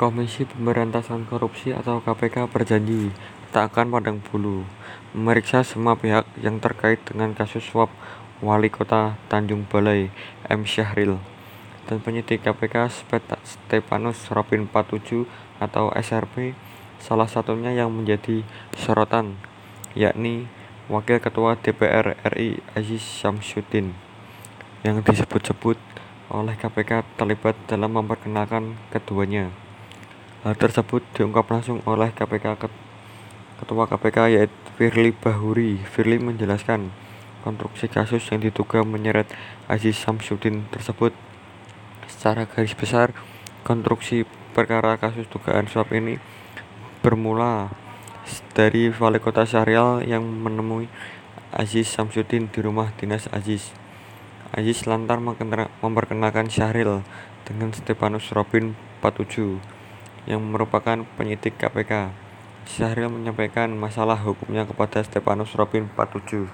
Komisi Pemberantasan Korupsi atau KPK berjanji tak akan pandang bulu memeriksa semua pihak yang terkait dengan kasus suap Wali Kota Tanjung Balai M. Syahril dan penyidik KPK Stepanus Robin 47 atau SRP salah satunya yang menjadi sorotan yakni Wakil Ketua DPR RI Aziz Syamsuddin yang disebut-sebut oleh KPK terlibat dalam memperkenalkan keduanya. Hal tersebut diungkap langsung oleh KPK Ketua KPK yaitu Firly Bahuri. Firly menjelaskan konstruksi kasus yang diduga menyeret Aziz Samsudin tersebut. Secara garis besar, konstruksi perkara kasus dugaan suap ini bermula dari Wali Kota yang menemui Aziz Samsudin di rumah dinas Aziz. Aziz lantar memperkenalkan Syahril dengan Stepanus Robin 47 yang merupakan penyidik KPK. Syahril menyampaikan masalah hukumnya kepada Stepanus Robin 47.